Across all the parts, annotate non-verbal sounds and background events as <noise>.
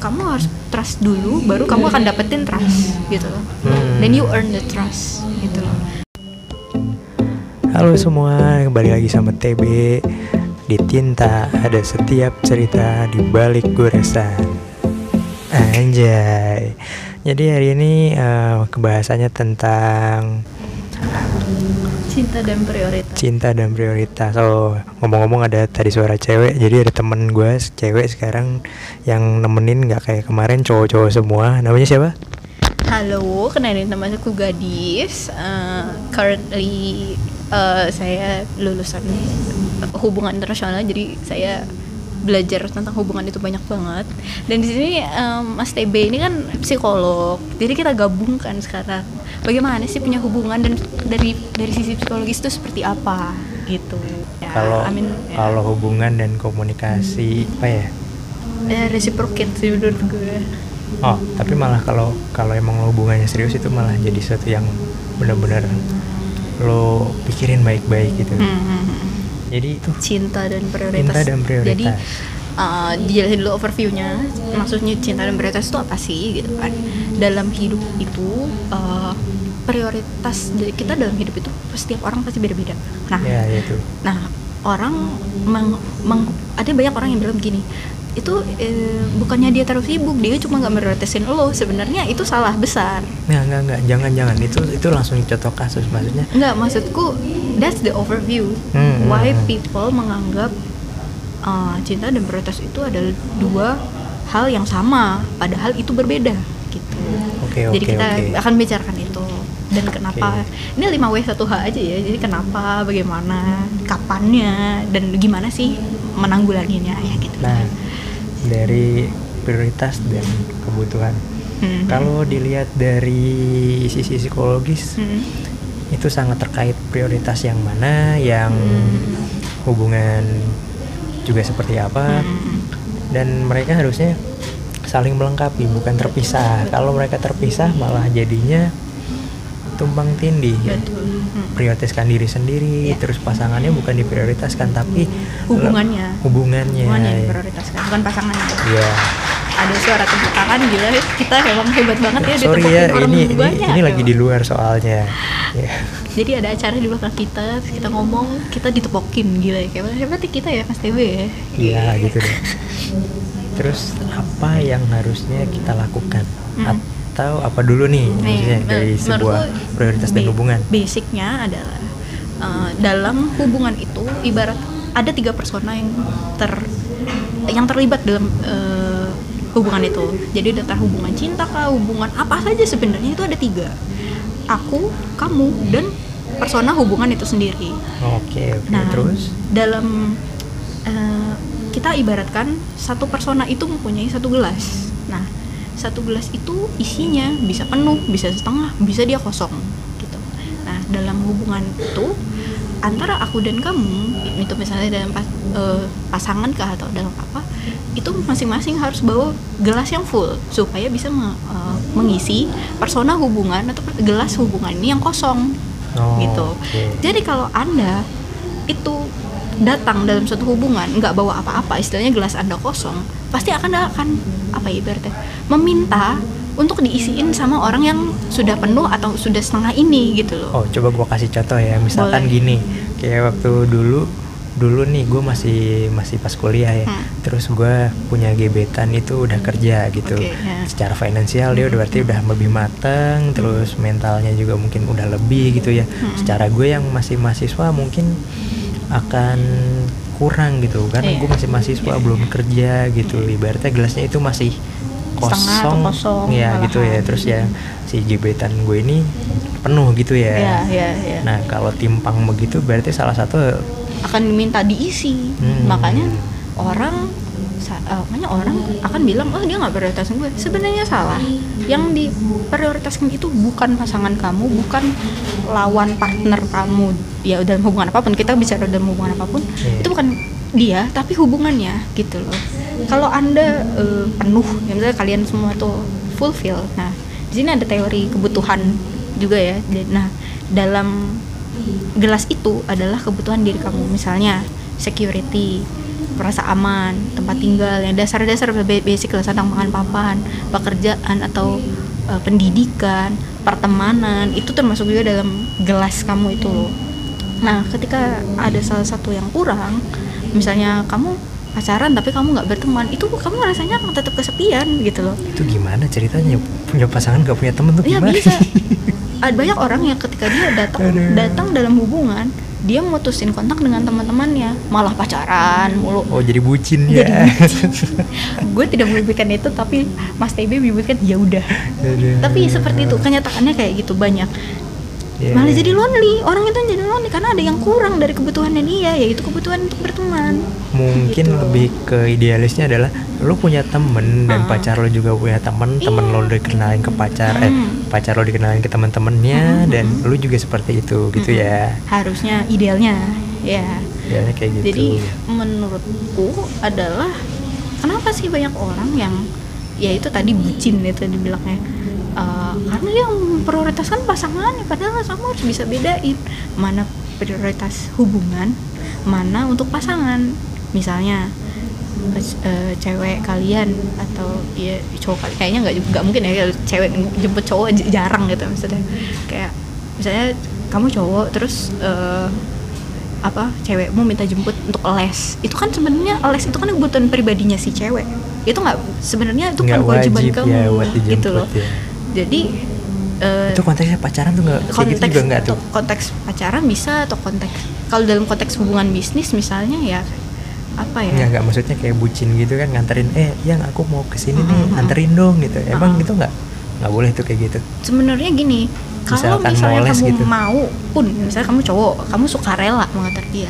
kamu harus trust dulu baru kamu akan dapetin trust gitu loh. Hmm. then you earn the trust gitu loh. Halo semua, kembali lagi sama TB Di Tinta ada setiap cerita di balik goresan. Anjay. Jadi hari ini eh, kebahasannya tentang cinta dan prioritas? Cinta dan prioritas. Oh ngomong-ngomong ada tadi suara cewek Jadi ada temen gue cewek sekarang yang nemenin gak kayak kemarin cowok-cowok semua. Namanya siapa? halo kenalin nama aku Gadis. Eh, currently eh, saya lulusan hubungan internasional jadi saya belajar tentang hubungan itu banyak banget. Dan di sini em, Mas TB ini kan psikolog jadi kita gabungkan sekarang bagaimana sih punya hubungan dan dari dari sisi psikologis itu seperti apa gitu ya, Kalau I mean, ya, kalau hubungan dan komunikasi apa ya? ya reciprocate sih menurut gue Oh, tapi malah kalau kalau emang lo hubungannya serius itu malah jadi sesuatu yang benar-benar lo pikirin baik-baik gitu. Hmm, hmm, hmm. Jadi itu cinta dan prioritas. Cinta dan prioritas. Jadi uh, dijelasin dulu overviewnya. Maksudnya cinta dan prioritas itu apa sih gitu kan? Dalam hidup itu uh, prioritas dari kita dalam hidup itu setiap orang pasti beda-beda. Nah, ya itu. nah orang meng, meng- ada banyak orang yang bilang begini itu eh, bukannya dia terlalu sibuk dia cuma nggak prioritasin lo sebenarnya itu salah besar Nggak, nggak, nggak, jangan, jangan. Itu itu langsung contoh kasus maksudnya. Enggak, maksudku that's the overview. Hmm, Why hmm, hmm. people menganggap uh, cinta dan prioritas itu adalah dua hal yang sama, padahal itu berbeda gitu. Oke, Jadi oke, kita oke. akan bicarakan itu dan kenapa ini 5W 1H aja ya. Jadi kenapa, bagaimana, kapannya dan gimana sih menanggulanginya ya gitu. Nah, dari prioritas dan kebutuhan. Hmm. Kalau dilihat dari sisi psikologis, Hmm. itu sangat terkait prioritas yang mana, yang hubungan juga seperti apa, Hmm. dan mereka harusnya saling melengkapi bukan terpisah kalau mereka terpisah malah jadinya tumpang tindih ya. Prioritaskan diri sendiri Ya. terus pasangannya bukan diprioritaskan tapi Hubungannya. hubungannya Hubungannya yang ya. prioritaskan, bukan pasangannya. Iya. Ada suara tepuk tangan gila. Kita emang hebat banget ya sorry ya orang ini ini, banyak ini lagi emang. di luar soalnya. Ya. jadi ada acara di belakang kita kita ngomong kita ditepokin gila. Ya kayak hebat ya kita ya mas ya? Iya gitu deh. Terus apa yang harusnya kita lakukan? Hmm. atau apa dulu nih maksudnya Nih, dari sebuah prioritas dan hubungan? basicnya adalah uh, dalam hubungan itu ibarat ada tiga persona yang ter yang terlibat dalam uh, hubungan itu. Jadi ada entah hubungan cinta kah hubungan apa saja sebenarnya itu ada tiga. Aku kamu dan persona hubungan itu sendiri. Oke oke. Nah, terus? dalam eh, kita ibaratkan satu persona itu mempunyai satu gelas. Nah, satu gelas itu isinya bisa penuh, bisa setengah, bisa dia kosong gitu. Nah, dalam hubungan itu antara aku dan kamu itu misalnya dalam pas- eh, pasangan kah atau dalam apa itu masing-masing harus bawa gelas yang full supaya bisa me- eh, mengisi persona hubungan atau gelas hubungan ini yang kosong Oh, gitu. oke. Jadi kalau anda itu datang dalam suatu hubungan nggak bawa apa-apa, istilahnya gelas anda kosong, pasti akan akan apa ya ibaratnya meminta untuk diisiin sama orang yang sudah penuh atau sudah setengah ini gitu loh. Oh, coba gua kasih contoh ya. Misalkan Boleh. gini, kayak waktu dulu dulu nih gue masih masih pas kuliah ya. Hmm. Terus gue punya gebetan itu udah kerja gitu. Oke, ya. Secara finansial dia udah berarti udah lebih mateng, terus mentalnya juga mungkin udah lebih gitu ya. Hmm. Secara gue yang masih mahasiswa mungkin akan kurang gitu karena Iya. gue masih mahasiswa belum kerja gitu. Ibaratnya gelasnya itu masih kosong, kosong, ya malahan. gitu ya. Terus ya si gebetan gue ini penuh gitu ya. Ya, ya, ya. Nah, kalau timpang begitu berarti salah satu akan diminta diisi. Hmm. Makanya orang eh, makanya orang akan bilang oh dia nggak prioritasin gue sebenarnya salah yang diprioritaskan itu bukan pasangan kamu bukan lawan partner kamu ya dalam hubungan apa pun kita bicara dalam hubungan apa pun Iya. itu bukan dia tapi hubungannya gitu loh kalau anda eh, penuh ya misalnya kalian semua tuh fulfill nah di sini ada teori kebutuhan juga ya nah dalam gelas itu adalah kebutuhan diri kamu misalnya security merasa aman tempat tinggal yang dasar-dasar ba- basic lah tentang makan papan pekerjaan atau eh, pendidikan pertemanan itu termasuk juga dalam gelas kamu itu loh. Nah ketika ada salah satu yang kurang misalnya kamu pacaran tapi kamu nggak berteman itu kamu rasanya akan tetap kesepian gitu loh. Itu gimana ceritanya? Punya pasangan gak punya temen tuh Iya gimana? bisa. <laughs> Ada banyak orang yang ketika dia datang datang dalam hubungan, dia mutusin kontak dengan teman-temannya, malah pacaran mulu. oh jadi bucin ya <laughs> Gue tidak menyebutkan itu, tapi Mas TB menyebutkan ya udah. Tapi seperti itu kenyataannya kayak gitu banyak. Iya, Malah iya. jadi lonely. Orang itu jadi lonely karena ada yang kurang dari kebutuhannya dia, yaitu kebutuhan untuk berteman. mungkin Gitu. lebih ke idealisnya adalah lu punya temen dan pacar lu juga punya temen temen Iya. lo dikenalin ke pacar eh Hmm. pacar lo dikenalin ke teman-temannya Hmm, dan hmm. lu juga seperti itu gitu Mm-mm. ya Harusnya idealnya, ya. ya kayak gitu Jadi menurutku adalah kenapa sih banyak orang yang ya itu tadi bucin itu dibilangnya Eh, karena dia memprioritaskan pasangannya padahal kamu harus bisa bedain mana prioritas hubungan mana untuk pasangan misalnya eh, cewek kalian atau ya cowok kayaknya nggak nggak mungkin ya cewek jemput cowok jarang gitu maksudnya. Kayak misalnya kamu cowok terus eh, apa cewekmu minta jemput untuk les. Itu kan sebenarnya les itu kan kebutuhan pribadinya si cewek. Itu nggak sebenarnya itu kan kewajiban wajib kamu ya gitu dijemput loh. ya. jadi eh, itu konteksnya pacaran tuh nggak gitu konteks juga nggak tuh? konteks pacaran bisa atau konteks kalau dalam konteks hubungan bisnis misalnya ya apa ya Nggak, nggak maksudnya kayak bucin gitu kan nganterin eh yang aku mau ke sini nih Mm-mm. anterin dong gitu emang Mm-mm. gitu nggak nggak boleh tuh kayak gitu sebenarnya gini kalau misalnya kamu gitu. mau pun misalnya kamu cowok kamu suka rela mengantar dia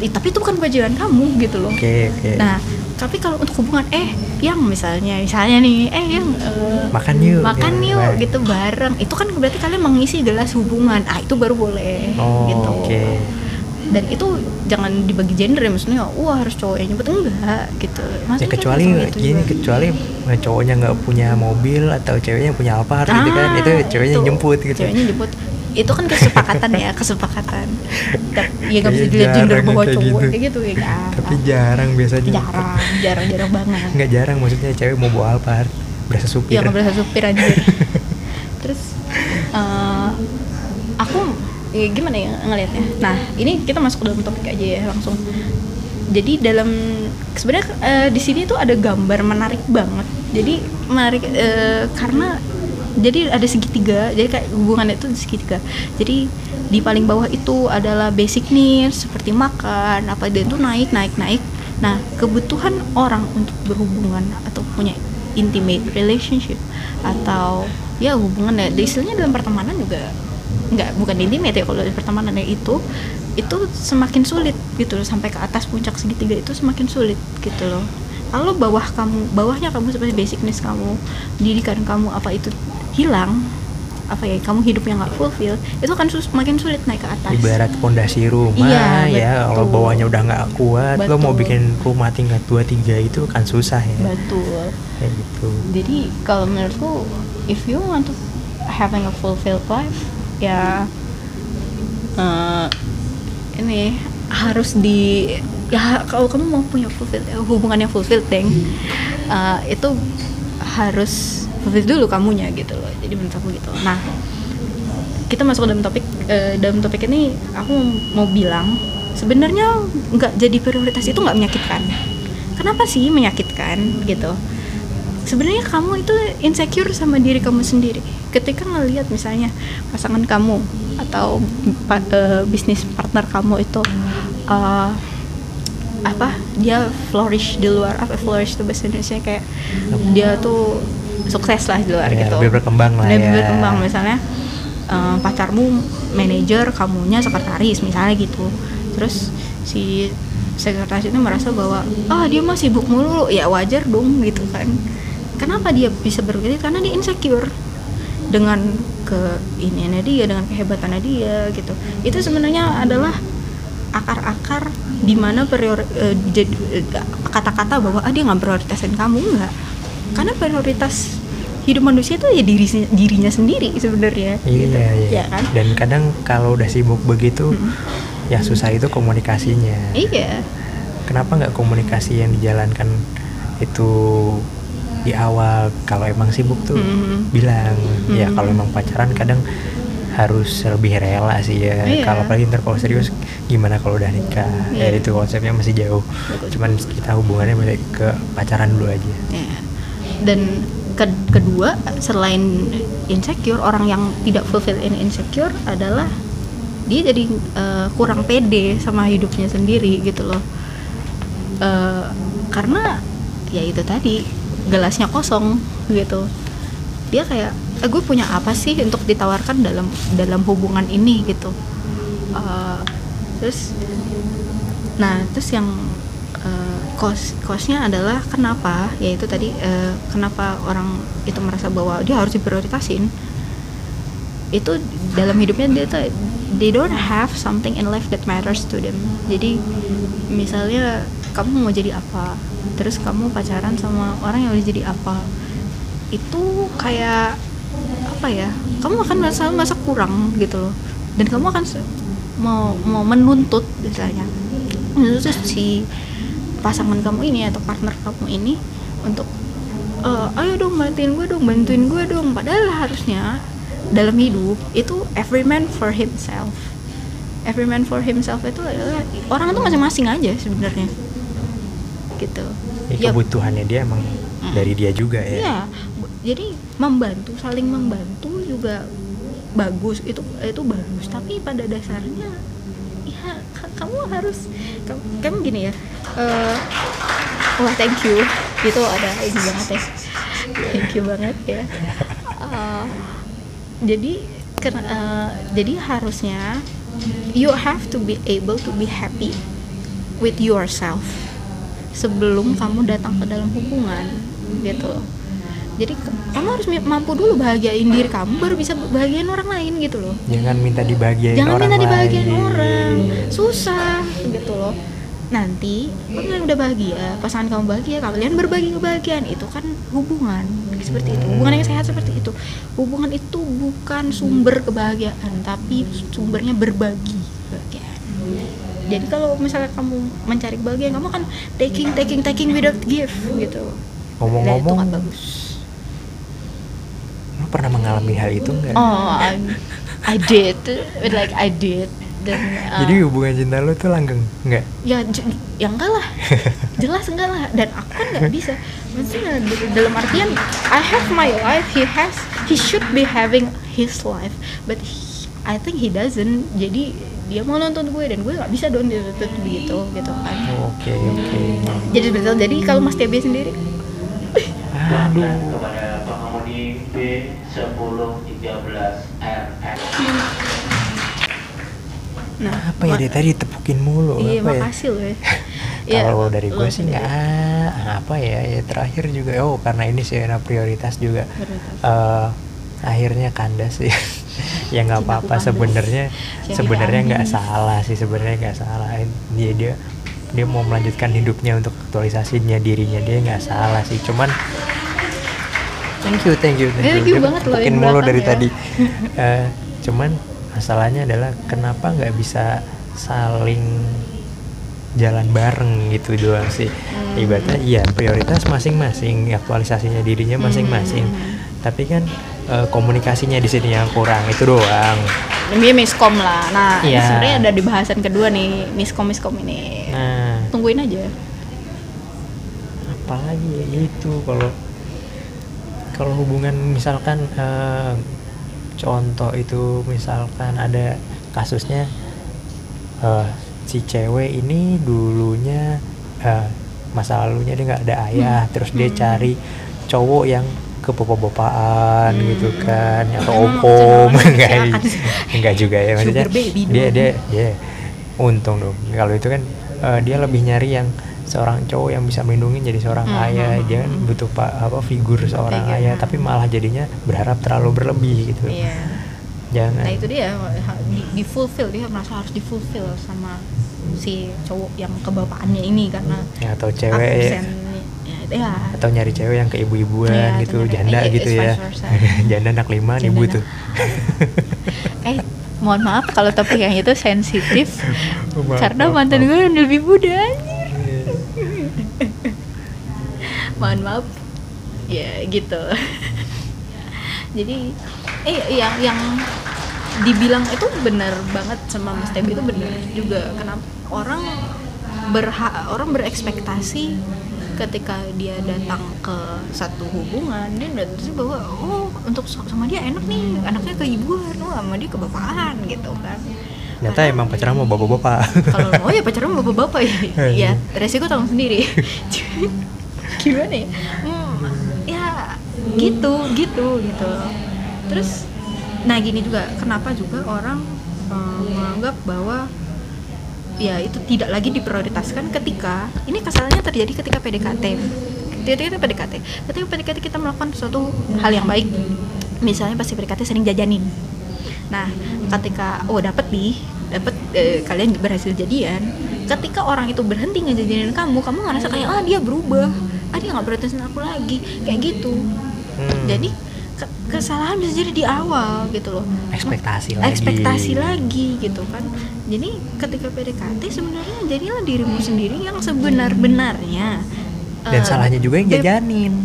Ih, tapi itu bukan kewajiban kamu gitu loh oke oke Nah, tapi kalau untuk hubungan eh yang misalnya misalnya nih eh yang eh, makan yuk makan ya, yuk nah. gitu bareng. Itu kan berarti kalian mengisi gelas hubungan. Ah, itu baru boleh oh gitu. oke Dan itu jangan dibagi gender ya maksudnya wah harus cowok yang nyebut enggak gitu. ya Maksudnya kecuali gitu, gini juga. kecuali eh, cowoknya nggak punya mobil atau ceweknya punya Alphard gitu kan Ah, itu ceweknya itu. jemput gitu Ceweknya jemput. Itu kan kesepakatan ya, kesepakatan. Ya nggak bisa Kayaknya dilihat gender bahwa cowok gitu. kayak gitu ya. nggak. tapi jarang biasanya jarang, jarang, jarang banget. nggak jarang maksudnya cewek mau bawa Alphard berasa supir Iya nggak berasa supir aja. <laughs> Terus eh, aku ya gimana ya ngelihatnya. Nah ini kita masuk ke dalam topik aja ya langsung. Jadi dalam sebenarnya eh, di sini tuh ada gambar menarik banget. Jadi menarik eh, karena jadi ada segitiga. Jadi kayak hubungan itu segitiga. Jadi di paling bawah itu adalah basic needs seperti makan apa dan itu naik naik naik. Nah kebutuhan orang untuk berhubungan atau punya intimate relationship atau ya hubungan ya istilahnya dalam pertemanan juga nggak bukan intimate ya kalau di pertemanan ya itu itu semakin sulit gitu loh sampai ke atas puncak segitiga itu semakin sulit gitu loh. Kalau bawah kamu bawahnya kamu seperti basic needs kamu pendidikan kamu apa itu hilang apa ya kamu hidup yang nggak fulfill itu akan sus- makin sulit naik ke atas. Ibarat pondasi rumah Iya, ya kalau betul. bawahnya udah nggak kuat lo mau Betul. bikin rumah tingkat dua tiga itu kan susah ya. Betul. Kayak gitu. Jadi kalau menurutku if you want to having a fulfilled life ya. Eh, ini harus di ya kalau kamu mau punya fulfilled hubungan yang fulfilled deng eh, itu harus fulfilled dulu kamunya gitu loh jadi menurut aku gitu. Nah kita masuk ke dalam topik eh, dalam topik ini aku mau bilang sebenarnya nggak jadi prioritas itu nggak menyakitkan. Kenapa sih menyakitkan gitu sebenarnya kamu itu insecure sama diri kamu sendiri. Ketika ngelihat misalnya pasangan kamu atau pa- eh, bisnis partner kamu itu eh, apa dia flourish di luar apa flourish itu bahasa Indonesia kayak dia tuh sukses lah di luar Ya, gitu. lebih berkembang lah lebih ya. berkembang misalnya eh, pacarmu manajer kamunya sekretaris misalnya gitu. Terus si sekretaris itu merasa bahwa ah dia mah sibuk mulu. Ya wajar dong gitu kan kenapa dia bisa berpikir karena dia insecure dengan ke iniannya dia dengan kehebatannya dia gitu itu sebenarnya adalah akar-akar di mana prior eh, eh, kata-kata bahwa ah dia nggak prioritasin kamu nggak karena prioritas hidup manusia itu ya diri dirinya sendiri sebenarnya Iya, gitu. iya. ya kan Dan kadang kalau udah sibuk begitu, Mm-mm. yang susah itu komunikasinya. iya kenapa nggak komunikasi yang dijalankan itu di awal kalau emang sibuk tuh Mhm. bilang ya Mhm. kalau emang pacaran kadang harus lebih rela sih ya Iya. kalau apalagi ntar kalau serius gimana kalau udah nikah ya Iya. itu konsepnya masih jauh Betul. cuman kita hubungannya balik ke pacaran dulu aja Ya. Dan ke- kedua selain insecure orang yang tidak fulfill in insecure adalah dia jadi eh, kurang pede sama hidupnya sendiri gitu loh. Eh, karena ya itu tadi gelasnya kosong gitu. Dia kayak eh, gue punya apa sih untuk ditawarkan dalam dalam hubungan ini gitu. Eh, terus Nah, terus yang uh, kos kosnya adalah kenapa? Yaitu tadi eh, kenapa orang itu merasa bahwa dia harus diprioritasin. Itu dalam hidupnya dia tuh they don't have something in life that matters to them. Jadi misalnya kamu mau jadi apa? Terus kamu pacaran sama orang yang udah jadi apa? Itu kayak apa ya? Kamu akan merasa merasa kurang gitu loh. Dan kamu akan mau mau menuntut misalnya menuntut si pasangan kamu ini atau partner kamu ini untuk "Eh, ayo dong bantuin gue dong bantuin gue dong padahal harusnya dalam hidup itu every man for himself every man for himself itu adalah orang itu masing-masing aja sebenarnya gitu ya, kebutuhannya dia emang Mm. dari dia juga ya Iya, jadi membantu, saling membantu juga bagus itu itu bagus. Tapi pada dasarnya ya ka- kamu harus kamu, kamu gini ya. eh, wah thank you itu ada ini banget ya. Thank you banget ya. Eh, jadi ken- eh, jadi harusnya you have to be able to be happy with yourself sebelum kamu datang ke dalam hubungan gitu loh. Jadi kamu harus mampu dulu bahagiain diri kamu baru bisa bahagiain orang lain gitu loh. Jangan minta dibahagiain jangan orang minta dibahagiain lain. orang. Susah gitu loh. Nanti kalian udah bahagia pasangan kamu bahagia kalian berbagi kebahagiaan. Itu kan hubungan seperti itu. Hubungan yang sehat seperti itu. Hubungan itu bukan sumber kebahagiaan tapi sumbernya berbagi kebahagiaan jadi kalau misalnya kamu mencari kebahagiaan kamu akan taking taking taking without give gitu. Itu ngomong-ngomong nggak bagus. lu pernah mengalami hal itu nggak? Oh I, I did. Like I did. Dan uh, jadi hubungan cinta lu tuh langgeng nggak? Ya ya enggak lah. <laughs> Jelas enggak lah. Dan aku kan nggak bisa. Maksudnya dalam artian I have my life. He has he should be having his life. But he- I think he doesn't. Jadi dia mau nonton gue dan gue nggak bisa dong dituntut begitu gitu kan. Oke oke. Jadi betul jadi kalau Mas TB sendiri? Aduh. Kepada pengemudi B1013 RF. nah apa ya dia tadi tepukin mulu iya apa ya? makasih loh ya. <laughs> <laughs> Iya, kalau dari gue sih nggak apa ya ya terakhir juga oh karena ini sih prioritas juga. Prioritas. eh akhirnya kandas sih <laughs> ya nggak apa-apa. sebenarnya sebenarnya nggak salah sih. Sebenarnya nggak salah. Dia dia dia mau melanjutkan hidupnya untuk aktualisasinya dirinya. Dia nggak salah sih. Cuman thank you thank you Thank you. Dia banget loh, yang mulu dari ya. tadi. <laughs> Eh, cuman masalahnya adalah kenapa nggak bisa saling jalan bareng gitu doang sih. Hmm. ibaratnya iya prioritas masing-masing aktualisasinya dirinya masing-masing. Hmm. tapi kan eh, komunikasinya di sini yang kurang itu doang. Dia miskom lah. Nah ini Iya. sebenarnya ada di bahasan kedua nih miskom miskom ini. Nah. Tungguin aja. Apalagi ya? Itu kalau kalau hubungan misalkan eh, contoh itu misalkan ada kasusnya eh, si cewek ini dulunya eh, masa lalunya dia nggak ada ayah terus dia Hmm. cari cowok yang kebapak-bapaan Hmm. gitu kan atau kecenderungan <laughs> enggak silakan. enggak juga ya maksudnya dia dia dia untung dong. Kalau itu kan eh, dia lebih nyari yang seorang cowok yang bisa melindungi jadi seorang Hmm, ayah. hmm, dia kan hmm. butuh pak apa figur seorang Figur, ayah tapi malah jadinya berharap terlalu berlebih gitu. Iya. Jangan. Nah itu dia di, di fulfill dia merasa harus di fulfill sama si cowok yang kebapaannya ini karena ya, atau cewek absen ya. Atau nyari cewek yang keibu-ibuan Iya, atau gitu nyari- janda eh, gitu ya. <laughs> janda anak lima Janda ibu anak- tuh. <laughs> Eh mohon maaf kalau topik yang itu sensitif. <laughs> Maaf, karena maaf, mantan maaf. gue lebih muda. Iya, mohon maaf. Ya gitu. Jadi eh yang yang dibilang itu benar banget sama Mas Tebi itu benar juga. Kenapa? Orang berha orang berekspektasi ketika dia datang ke satu hubungan dia datang bahwa oh untuk sama dia enak nih anaknya ke ibuan oh sama dia ke bapakan gitu kan. Ternyata Padahal- emang pacaran sama bapak-bapak. kalau mau ya pacaran sama bapak-bapak ya. <laughs> Ya resiko tanggung sendiri. <laughs> Gimana ya? Hmm, ya gitu gitu gitu terus nah gini juga kenapa juga orang eh, menganggap bahwa ya itu tidak lagi diprioritaskan ketika ini kesalahannya terjadi ketika PDKT ketika PDKT ketika PDKT kita melakukan suatu hal yang baik misalnya pasti PDKT sering jajanin. Nah ketika oh dapat nih dapat eh, kalian berhasil jadian ketika orang itu berhenti ngejajanin kamu kamu ngerasa kayak ah dia berubah. Ah dia nggak prioritasin aku lagi. Kayak gitu. Hmm. jadi ke- kesalahan bisa jadi di awal gitu loh. Ekspektasi lagi. ekspektasi lagi gitu kan jadi ketika PDKT sebenarnya jadilah dirimu sendiri yang sebenar-benarnya Dan Eh, salahnya juga yang jajanin.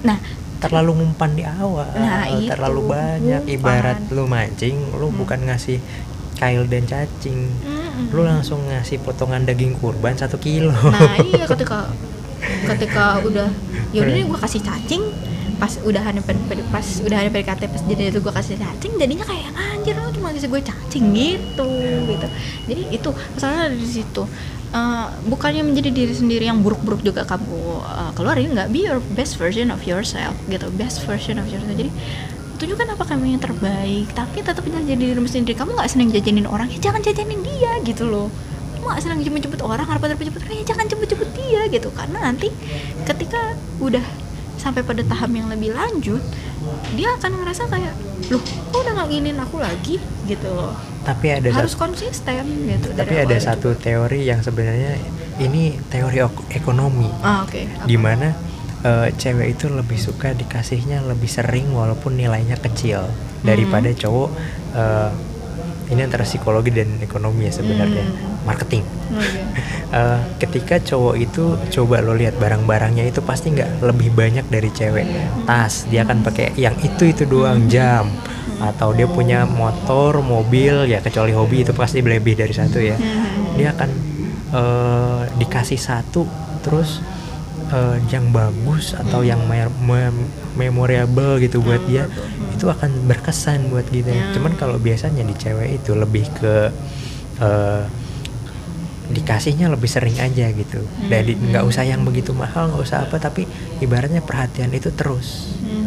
nah Terlalu ngumpan di awal, Nah, itu, terlalu banyak. ngumpan. Ibarat lu mancing, lu Hmm. bukan ngasih kail dan cacing. mm-mm. Lu langsung ngasih potongan daging kurban satu kilo. nah <laughs> iya ketika ketika udah yaudah nih gue kasih cacing pas udah ada pas udah ada PDKT pas jadi itu gue kasih cacing jadinya kayak anjir kasih gue cacing gitu gitu. Jadi itu masalahnya ada di situ. Eh, bukannya menjadi diri sendiri yang buruk-buruk juga kamu eh, keluarin nggak. Be your best version of yourself gitu. Best version of yourself. Jadi tunjukkan apa kamu yang terbaik tapi tetap jadi dirimu sendiri. Kamu nggak seneng jajanin orang ya jangan jajanin dia gitu loh. Kamu nggak seneng jemput-jemput orang harus jemput-jemput orang ya jangan jemput-jemput dia gitu. Karena nanti ketika udah sampai pada tahap yang lebih lanjut dia akan ngerasa kayak loh kok udah nggak nginin aku lagi gitu loh tapi ada harus satu, konsisten gitu tapi ada awal satu juga. teori yang sebenarnya ini teori ekonomi. ah oke Apa? Di mana eh, cewek itu lebih suka dikasihnya lebih sering walaupun nilainya kecil daripada Hmm. cowok. eh, ini antara psikologi dan ekonomi ya sebenarnya, Hmm. marketing. Oke. <laughs> Eh, ketika cowok itu coba lo lihat barang-barangnya itu pasti nggak lebih banyak dari cewek tas dia akan pakai yang itu itu doang jam atau dia punya motor mobil ya kecuali hobi itu pasti lebih dari satu ya Hmm. dia akan eh, dikasih satu terus eh, yang bagus atau yang me- me- memorable gitu buat dia. Itu akan berkesan buat kita Ya. cuman kalau biasanya di cewek itu lebih ke eh, dikasihnya lebih sering aja gitu dari Hmm. nggak usah yang begitu mahal nggak usah apa tapi ibaratnya perhatian itu terus Hmm.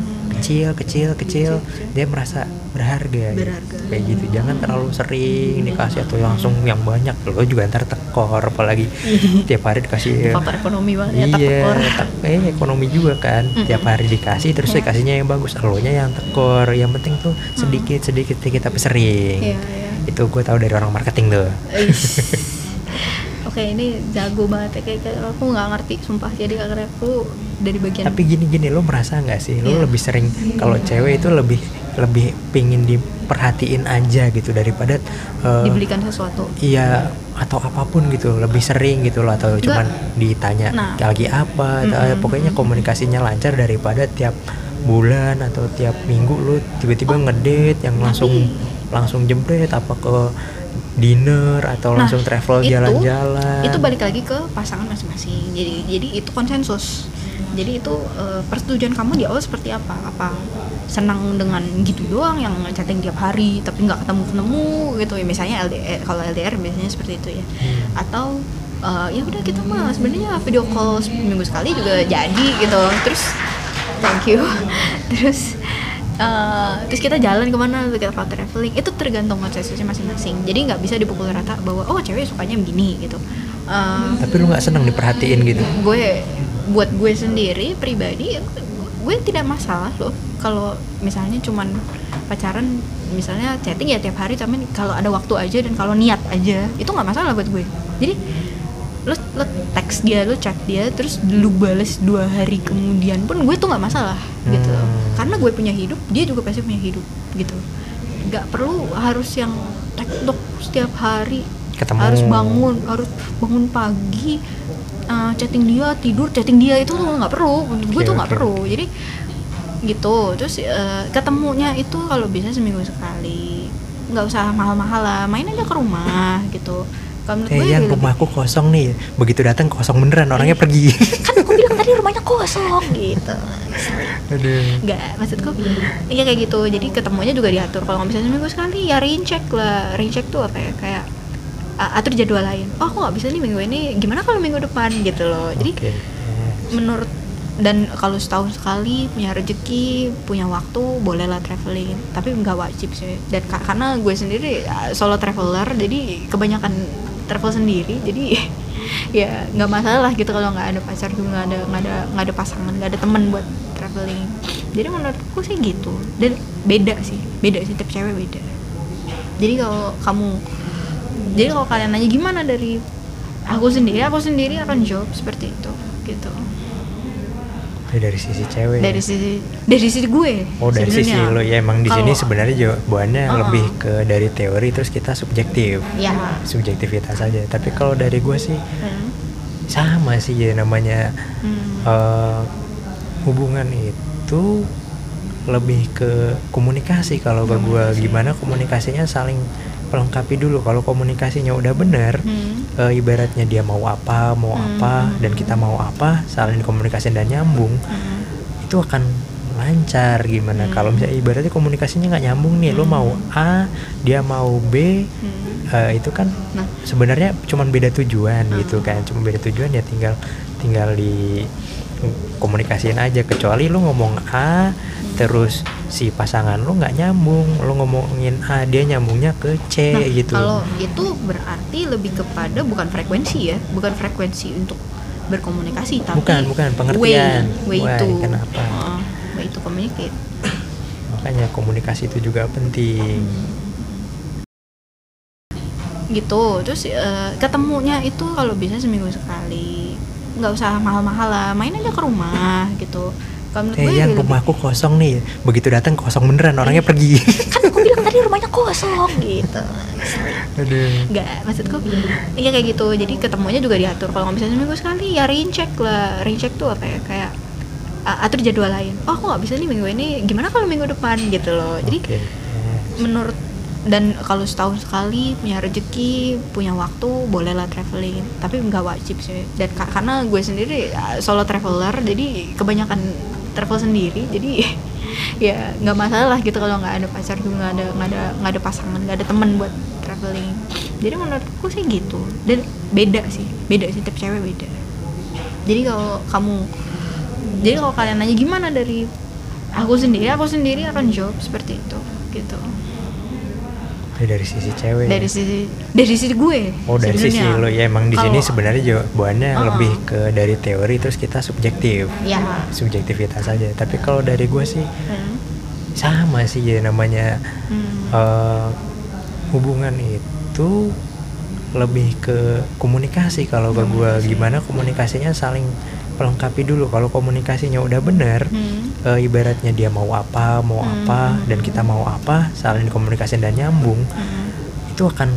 Kecil kecil kecil. Dia merasa berharga. Berharga. kayak gitu. Jangan terlalu sering dikasih atau langsung yang banyak. Lo juga ntar tekor apalagi <laughs> tiap hari dikasih faktor ekonomi banget ya iya tekor. tek- eh ekonomi juga kan. Tiap hari dikasih terus Ya. dikasihnya yang bagus. Lo nya yang tekor. Yang penting tuh sedikit sedikit sedikit tapi sering. Iya, iya. itu gue tahu dari orang marketing tuh <laughs> Oke ini jago banget ya kayak, kayak aku nggak ngerti sumpah jadi karena aku dari bagian tapi gini gini lo merasa nggak sih lo Iya. lebih sering kalau cewek itu lebih lebih pingin diperhatiin aja gitu daripada eh, dibelikan sesuatu iya atau apa pun gitu lebih sering gitu loh atau Nggak. cuman ditanya Nah. lagi apa atau- Mm-mm. pokoknya komunikasinya lancar daripada tiap bulan atau tiap minggu lu tiba-tiba ngedate yang langsung Oh, tapi- langsung jebret apa ke dinner atau Nah, langsung travel itu- jalan-jalan? itu balik lagi ke pasangan masing-masing. Jadi jadi itu konsensus. Jadi itu eh, persetujuan kamu di awal seperti apa? Apa senang dengan gitu doang yang chatting tiap hari tapi nggak ketemu ketemu gitu? Ya misalnya LDR kalau LDR biasanya seperti itu ya. Hmm. atau eh, ya udah kita mah sebenarnya video call seminggu sekali juga jadi gitu. Terus thank you. <laughs> Terus eh, terus kita jalan ke mana kita kalau traveling. Itu tergantung konsensusnya masing-masing. Jadi nggak bisa dipukul rata bahwa oh cewek sukanya begini gitu. Eh, tapi lu nggak seneng diperhatiin gitu? gue buat gue sendiri pribadi gue, gue tidak masalah loh. Kalau misalnya cuman pacaran misalnya chatting ya tiap hari tapi kalau ada waktu aja dan kalau niat aja itu nggak masalah buat gue. Jadi lo lo teks dia lo chat dia terus lu bales dua hari kemudian pun gue tuh nggak masalah gitu. Hmm. karena gue punya hidup dia juga pasti punya hidup gitu. Nggak perlu harus yang tektok setiap hari. Ketemu. harus bangun harus bangun pagi uh, chatting dia tidur chatting dia itu tuh nggak perlu. Gue Oke, tuh nggak oke. perlu. Jadi gitu. Terus uh, ketemunya itu kalau bisa seminggu sekali. Nggak usah mahal-mahal lah main aja ke rumah gitu kalau Eh gue yang lebih- rumahku kosong nih. Begitu datang kosong beneran orangnya pergi. Kan aku bilang tadi rumahnya kosong gitu. Aduh. Nggak maksudku iya kayak gitu. Jadi ketemunya juga diatur. Kalau nggak bisa seminggu sekali ya rain check lah. Rain check tuh apa ya? Kayak uh, atur jadwal lain. Oh aku nggak bisa nih minggu ini. Gimana kalau minggu depan gitu loh. Jadi. Eh, menurut dan kalau setahun sekali punya rezeki punya waktu bolehlah traveling. Tapi nggak wajib sih. Dan ka- karena gue sendiri uh, solo traveler jadi kebanyakan travel sendiri jadi <laughs> ya nggak masalah gitu kalau nggak ada pacar juga nggak ada nggak ada nggak ada pasangan nggak ada teman buat traveling. Jadi menurutku sih gitu. Dan beda sih beda sih tiap cewek beda. Jadi kalau kamu jadi kalau kalian nanya gimana dari aku sendiri aku sendiri akan jawab seperti itu gitu Ya, dari sisi cewek dari sisi dari sisi gue oh dari sisi sebenarnya. lo ya emang di sini sebenarnya jawabannya Uh-uh. lebih ke dari teori terus kita subjektif ya subjektivitas aja tapi kalau dari gue sih Hmm. sama sih ya namanya Hmm. eh, hubungan itu lebih ke komunikasi kalau ke gue gimana komunikasinya saling melengkapi dulu kalau komunikasinya udah bener Hmm. eh, ibaratnya dia mau apa mau Hmm. apa dan kita mau apa saling komunikasi dan nyambung Hmm. itu akan lancar gimana Hmm. kalau misalnya ibaratnya komunikasinya nggak nyambung nih lo Hmm. mau A dia mau B Hmm. eh, itu kan nah sebenarnya cuman beda tujuan Hmm. gitu kan cuma beda tujuan ya tinggal tinggal di komunikasiin aja kecuali lu ngomong A terus si pasangan lu nggak nyambung lu ngomongin A dia nyambungnya ke C Nah, gitu kalau itu berarti lebih kepada bukan frekuensi ya bukan frekuensi untuk berkomunikasi tapi Bukan, bukan, pengertian. way, way Why, itu kenapa? Heeh, way itu communicate makanya komunikasi itu juga penting gitu terus eh, ketemunya itu kalau bisa seminggu sekali nggak usah mahal-mahal lah main aja ke rumah <laughs> gitu. Kalau menurut eh gue yang lebih- rumahku kosong nih. Begitu datang kosong beneran orangnya pergi. Kan aku bilang tadi rumahnya kosong <laughs> gitu. Aduh. Nggak maksudku iya kayak gitu. Jadi ketemunya juga diatur. Kalau nggak bisa seminggu sekali ya rain check lah. Rain check tuh apa ya? Kayak uh, atur jadwal lain. Oh aku nggak bisa nih minggu ini. Gimana kalau minggu depan gitu loh. Jadi. Eh, menurut dan kalau setahun sekali punya rezeki punya waktu bolehlah traveling. Tapi nggak wajib sih. Dan ka- karena gue sendiri uh, solo traveler jadi kebanyakan travel sendiri. Jadi <laughs> ya nggak masalah gitu kalau nggak ada pacar juga nggak ada nggak ada nggak ada pasangan nggak ada teman buat traveling. Jadi menurutku sih gitu. Dan beda sih. Beda sih tiap cewek beda. Jadi kalau kamu jadi kalau kalian nanya gimana dari aku sendiri aku sendiri akan jawab seperti itu gitu ya dari sisi cewek dari sisi dari sisi gue Oh dari sisi sebenarnya. lo ya emang di sini sebenarnya jawabannya Uh-uh. lebih ke dari teori terus kita subjektif ya subjektivitas aja tapi kalau dari gue sih Hmm. sama sih ya namanya Hmm. eh, hubungan itu lebih ke komunikasi kalau ke gue gimana komunikasinya saling melengkapi dulu kalau komunikasinya udah bener Hmm. eh, ibaratnya dia mau apa mau Hmm. apa dan kita mau apa saling komunikasi dan nyambung Hmm. itu akan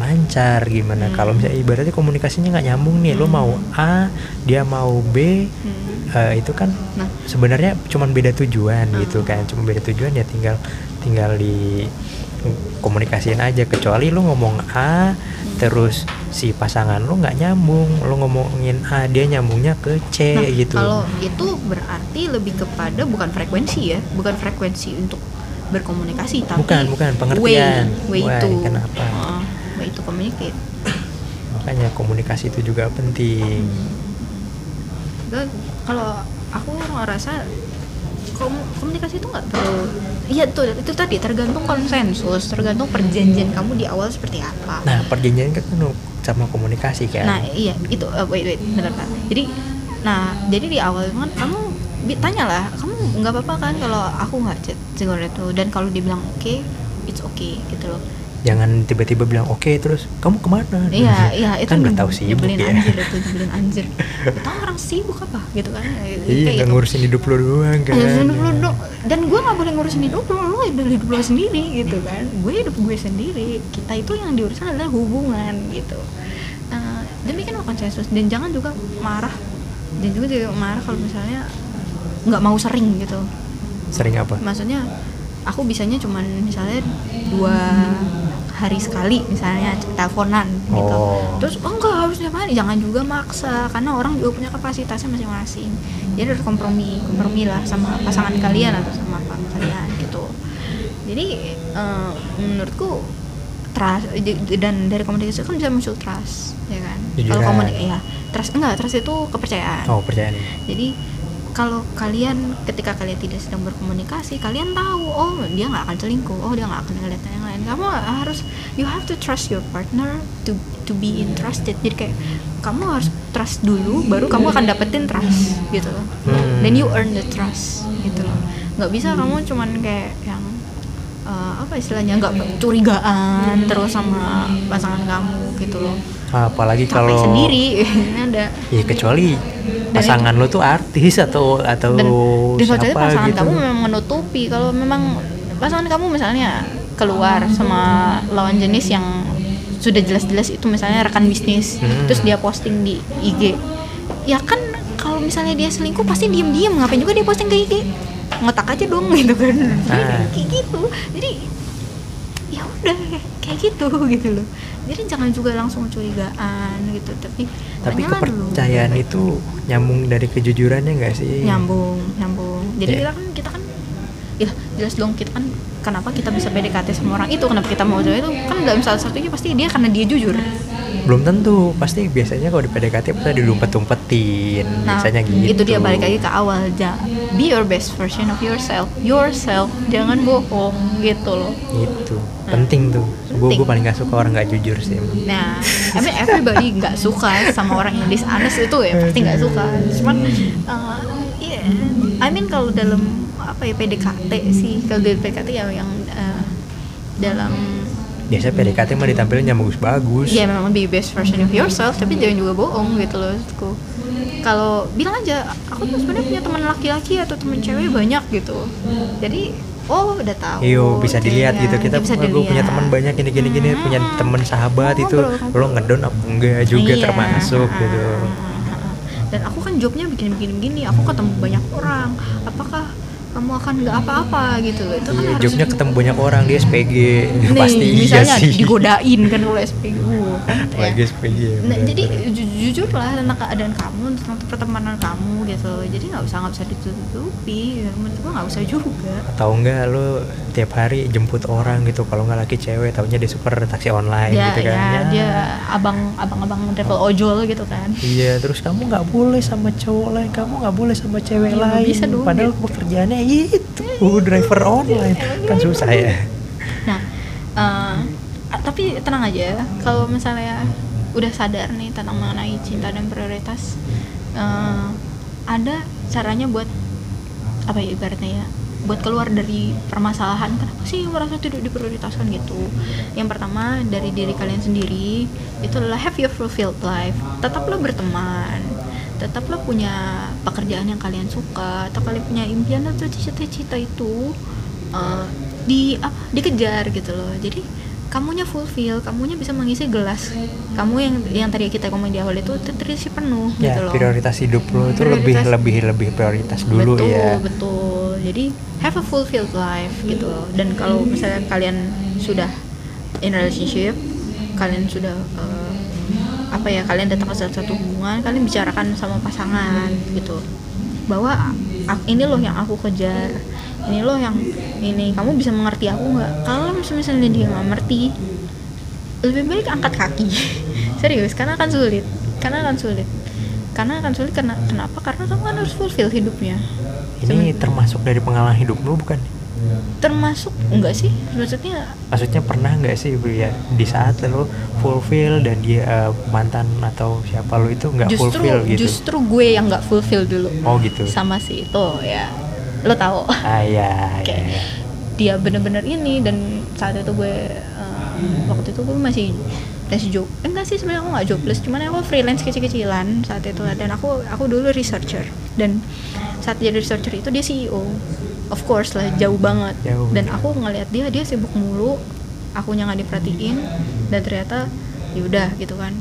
lancar gimana Hmm. kalau misalnya ibaratnya komunikasinya nggak nyambung nih lo Hmm. mau A dia mau B Hmm. eh, itu kan nah sebenarnya cuman beda tujuan Hmm. gitu kan cuma beda tujuan ya tinggal tinggal di komunikasiin aja kecuali lu ngomong A terus si pasangan lu nggak nyambung lu ngomongin A dia nyambungnya ke C Nah, gitu. kalau itu berarti lebih kepada bukan frekuensi ya bukan frekuensi untuk berkomunikasi tapi Bukan, bukan, pengertian. way, way Why, itu kenapa? Heeh, way itu communicate. Makanya komunikasi itu juga penting. Dan kalau aku ngerasa kom- komunikasi itu nggak perlu iya tuh itu tadi tergantung konsensus tergantung perjanjian kamu di awal seperti apa. Nah perjanjian kan sama komunikasi kan Nah iya itu uh, wait wait benar kan. Jadi nah jadi di awal kan kamu bi- tanyalah kamu nggak apa-apa kan kalau aku nggak chat segala itu dan kalau dia bilang oke it's okay gitu loh. Jangan tiba-tiba bilang oke terus kamu ke mana? Iya iya itu kan udah tahu sibuk nyebelin ya. anjir itu <laughs> nyebelin anjir. Tahu orang sibuk apa gitu kan. iya Kayak nggak gitu. ngurusin hidup lo doang kan. Ngurusin hidup dong. dan gue nggak boleh ngurusin hidup lu lu hidup lu sendiri gitu kan? Gue hidup gue sendiri. Kita itu yang diurusan adalah hubungan gitu. Nah, dan bikin konsensus dan jangan juga marah. Dan juga tidak marah kalau misalnya nggak mau sering gitu. Sering apa? Maksudnya aku bisanya cuman misalnya dua hari sekali misalnya teleponan gitu Oh. terus oh enggak harus tiap hari jangan juga maksa karena orang juga punya kapasitasnya masing-masing jadi harus kompromi kompromi lah sama pasangan kalian atau sama apa kalian gitu jadi eh, menurutku trust dan dari komunikasi kan bisa muncul trust ya kan kalau Jujuran. komunikasi ya trust enggak trust itu kepercayaan oh percaya nih jadi kalau kalian ketika kalian tidak sedang berkomunikasi, kalian tahu oh dia nggak akan selingkuh, oh dia nggak akan ngeliat yang lain. Kamu harus you have to trust your partner to to be interested. Jadi kayak kamu harus trust dulu, baru kamu akan dapetin trust gitu loh. Hmm. Then you earn the trust gitu loh. Nggak bisa kamu cuman kayak yang eh, apa istilahnya nggak curigaan terus sama pasangan kamu gitu loh. apalagi kalau sendiri ini <laughs> ada ya kecuali pasangan lo tuh artis atau atau dan dan siapa soalnya pasangan gitu kamu memang menutupi kalau memang pasangan kamu misalnya keluar sama lawan jenis yang sudah jelas-jelas itu misalnya rekan bisnis Hmm. terus dia posting di IG ya kan kalau misalnya dia selingkuh pasti diem-diem. Ngapain juga dia posting ke IG ngotak aja dong <laughs> gitu kan. Jadi Ah. kayak gitu. Jadi ya udah kayak gitu <laughs> gitu loh. Jadi jangan juga langsung curigaan gitu. Tapi tapi tanyalah dulu. kepercayaan itu nyambung dari kejujurannya nggak sih? Nyambung nyambung. Jadi Iya. kita kan kita kan ya jelas dong kita kan kenapa kita bisa PDKT sama orang itu? Kenapa kita mau itu? Kan dalam salah satunya pasti dia karena dia jujur. Belum tentu. Pasti biasanya kalau di PDKT pasti dilumpet-lumpetin nah biasanya gitu itu dia balik lagi ke awal. Ja, be your best version of yourself. Yourself. Jangan bohong gitu loh. Itu penting tuh. Gue gue paling gak suka orang nggak jujur sih emang. Nah, I mean everybody nggak suka sama orang yang dishonest itu ya pasti nggak suka. Cuman, uh, iya, I mean kalau dalam apa ya PDKT sih, kalau dari PDKT ya yang uh, dalam biasa PDKT mah ditampilin yang bagus-bagus ya memang be best version of yourself, tapi jangan juga bohong gitu loh. maksudku. Kalau bilang aja, aku tuh sebenarnya punya teman laki-laki atau teman cewek banyak gitu. Jadi, oh udah tahu. Iyo bisa dilihat ya, gitu kita bisa gue punya teman banyak gini gini gini punya Hmm. teman sahabat itu Ngobrol, lo ngedon apa enggak juga Iya, termasuk ah, gitu ah, ah, ah. dan aku kan jobnya bikin begini begini aku ketemu banyak orang apakah kamu akan nggak apa-apa gitu. Itu kan Iya, harus jobnya ketemu banyak orang dia SPG nih, pasti iya misalnya sih. digodain kan kalau <laughs> SPG uh, kan, ya. lagi SPG ya, Nah, jadi ju- jujur lah tentang keadaan kamu tentang pertemanan kamu gitu. Jadi nggak usah nggak usah ditutupi. Menurut gua nggak usah juga. Atau enggak lo tiap hari jemput orang gitu. Kalau nggak laki cewek taunya dia super taksi online ya, gitu kan. ya dia abang abang abang travel ojol gitu kan. Iya, terus kamu nggak boleh sama cowok lain, kamu nggak boleh sama cewek Iya, nggak lain. bisa dong, Padahal gitu. pekerjaannya itu driver online, kan susah ya. Nah, a- tapi tenang aja, kalau misalnya udah sadar nih tentang mengenai cinta dan prioritas, eh, ada caranya buat apa ya ibaratnya ya, buat keluar dari permasalahan. Kenapa sih merasa tidak diprioritaskan gitu? Yang pertama dari diri kalian sendiri itu adalah have your fulfilled life. Tetaplah berteman, tetaplah punya pekerjaan yang kalian suka, atau kalian punya impian atau cita-cita itu eh, di apa dikejar gitu loh. Jadi kamunya fulfill kamunya bisa mengisi gelas. Kamu yang yang tadi kita ngomong di awal itu ter- terisi penuh Ya, gitu loh. prioritas hidup lo itu lebih Prioritas- lebih lebih prioritas dulu betul, ya. betul. Jadi have a fulfilled life gitu loh. Dan kalau misalnya kalian sudah in relationship kalian sudah eh, apa ya kalian datang ke satu, hubungan kalian bicarakan sama pasangan gitu. Bahwa "A- ini loh yang aku kejar ini loh yang ini kamu bisa mengerti aku nggak? Kalau misalnya dia nggak ngerti lebih baik angkat kaki. <laughs> Serius karena akan sulit karena akan sulit. Karena akan sulit karena kenapa? Karena kamu kan harus fulfill hidupnya. Ini termasuk dari pengalaman hidup lo bukan? Termasuk enggak sih? Maksudnya Maksudnya pernah nggak sih Bu, ya di saat lo fulfill dan dia eh, mantan atau siapa lo itu nggak justru fulfill gitu? justru gue yang nggak fulfill dulu Oh gitu. sama si itu ya. Lo tahu. Ah ya, ya, <laughs> Kayak ya. dia bener-bener ini dan saat itu gue eh, waktu itu gue masih masih job. Eh, enggak sih sebenarnya aku nggak jobless cuman aku freelance kecil-kecilan saat itu. Dan aku aku dulu researcher. Dan saat jadi researcher itu dia CEO of course lah jauh banget. Jauh. dan aku ngelihat dia dia sibuk mulu. Akunya nggak diperhatiin. Dan ternyata ya udah gitu kan.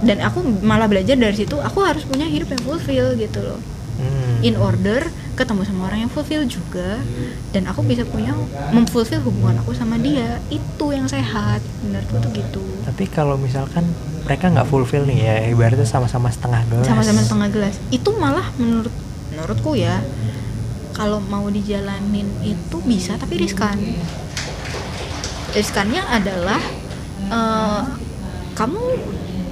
Dan aku malah belajar dari situ aku harus punya hidup yang fulfill gitu loh. Hmm. in order ketemu sama orang yang fulfill juga. Dan aku bisa punya memfulfill hubungan aku sama dia. Itu yang sehat menurutku tuh gitu. Tapi kalau misalkan mereka nggak fulfill nih ya, ibaratnya sama-sama setengah gelas. sama-sama setengah gelas. Itu malah menurut menurutku ya kalau mau dijalanin itu bisa tapi riskan riskannya adalah eh, kamu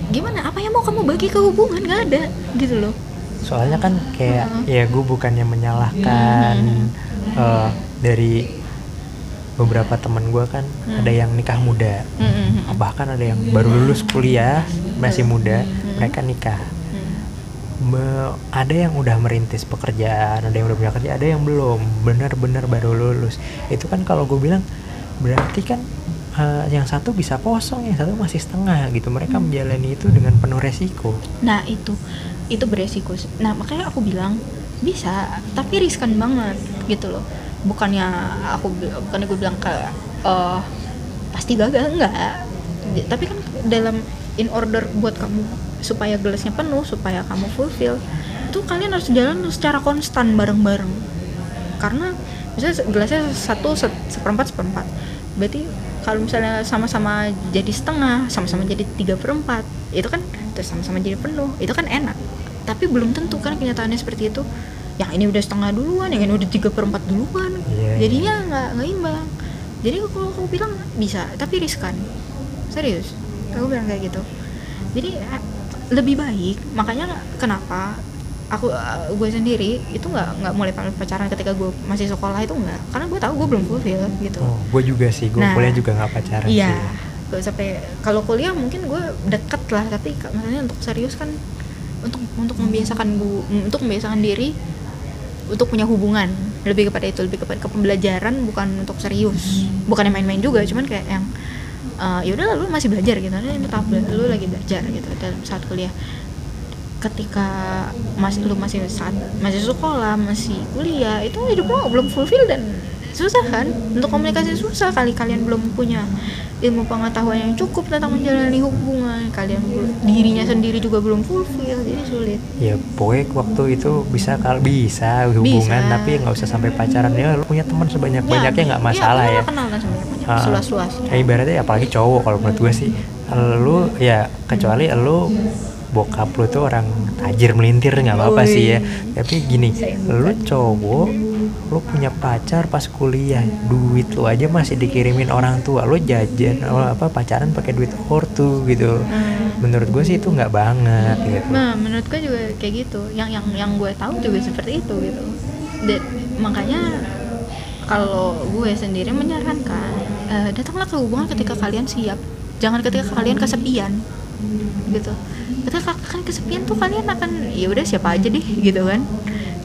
gimana apa yang mau kamu bagi ke hubungan nggak ada gitu loh Soalnya kan kayak Heeh. ya gue bukannya menyalahkan eh, dari beberapa temen gue kan Hmm. ada yang nikah muda, Mm-mm. bahkan ada yang baru lulus kuliah masih muda, Hmm. mereka nikah. Be- ada yang udah merintis pekerjaan, ada yang udah punya kerja, ada yang belum, benar-benar baru lulus. Itu kan kalau gue bilang berarti kan eh, yang satu bisa kosong, yang satu masih setengah gitu. Mereka menjalani itu dengan penuh resiko. Nah itu itu beresiko. Nah makanya aku bilang bisa, tapi riskan banget gitu loh. Bukannya aku bukannya gue bilang kayak eh, pasti gagal enggak. Tapi kan dalam in order buat kamu supaya gelasnya penuh, supaya kamu fulfill, itu kalian harus jalan secara konstan bareng-bareng. Karena misalnya gelasnya satu se- seperempat seperempat, berarti kalau misalnya sama-sama jadi setengah, sama-sama jadi tiga perempat, itu kan terus sama-sama jadi penuh, itu kan enak. Tapi belum tentu kan kenyataannya seperti itu. Yang ini udah setengah duluan, yang ini udah tiga perempat duluan, Iya, jadinya nggak nggak imbang. Jadi kalau aku bilang bisa, tapi riskan. Serius, aku bilang kayak gitu. Jadi lebih baik, makanya kenapa aku eh, gue sendiri itu nggak nggak mulai pacaran ketika gue masih sekolah itu nggak. Karena gue tahu gue belum fulfill gitu. Oh, gue juga sih, gue Nah, kuliah juga nggak pacaran iya. sih. gue sampai kalau kuliah mungkin gue deket lah tapi misalnya untuk serius kan untuk untuk membiasakan gue untuk membiasakan diri untuk punya hubungan. Lebih kepada itu lebih kepada ke pembelajaran bukan untuk serius. Bukan yang main-main juga cuman kayak yang eh, ya udah lu masih belajar gitu. Ini tahap bela- lu lagi belajar gitu dalam saat kuliah. Ketika masih lu masih saat masih sekolah masih kuliah itu hidup lu belum fulfill dan susah kan? Untuk komunikasi susah kali. Kalian belum punya ilmu pengetahuan yang cukup tentang menjalani hubungan. Kalian dirinya sendiri juga belum fulfill jadi sulit. Ya pokoknya waktu itu bisa kalau bisa hubungan Bisa. tapi nggak usah sampai pacaran. Ya lu punya teman sebanyak banyaknya nggak iya, masalah ya. kenal kan semuanya Ah. seluas-luas Ya, ibaratnya apalagi cowok kalau menurut gue sih lu ya kecuali lu bokap lu tuh orang tajir melintir nggak apa-apa sih ya tapi gini lu cowok lu punya pacar pas kuliah duit lu aja masih dikirimin orang tua lu jajan oh, apa pacaran pakai duit ortu gitu Hmm. menurut gue sih itu nggak banget gitu Nah, menurut gue juga kayak gitu. Yang yang yang gue tahu juga seperti itu gitu. Dan makanya kalau gue sendiri menyarankan eh, datanglah ke hubungan ketika kalian siap. Jangan ketika kalian kesepian. Gitu. Ketika kalian kesepian tuh kalian akan ya udah siapa aja deh gitu kan.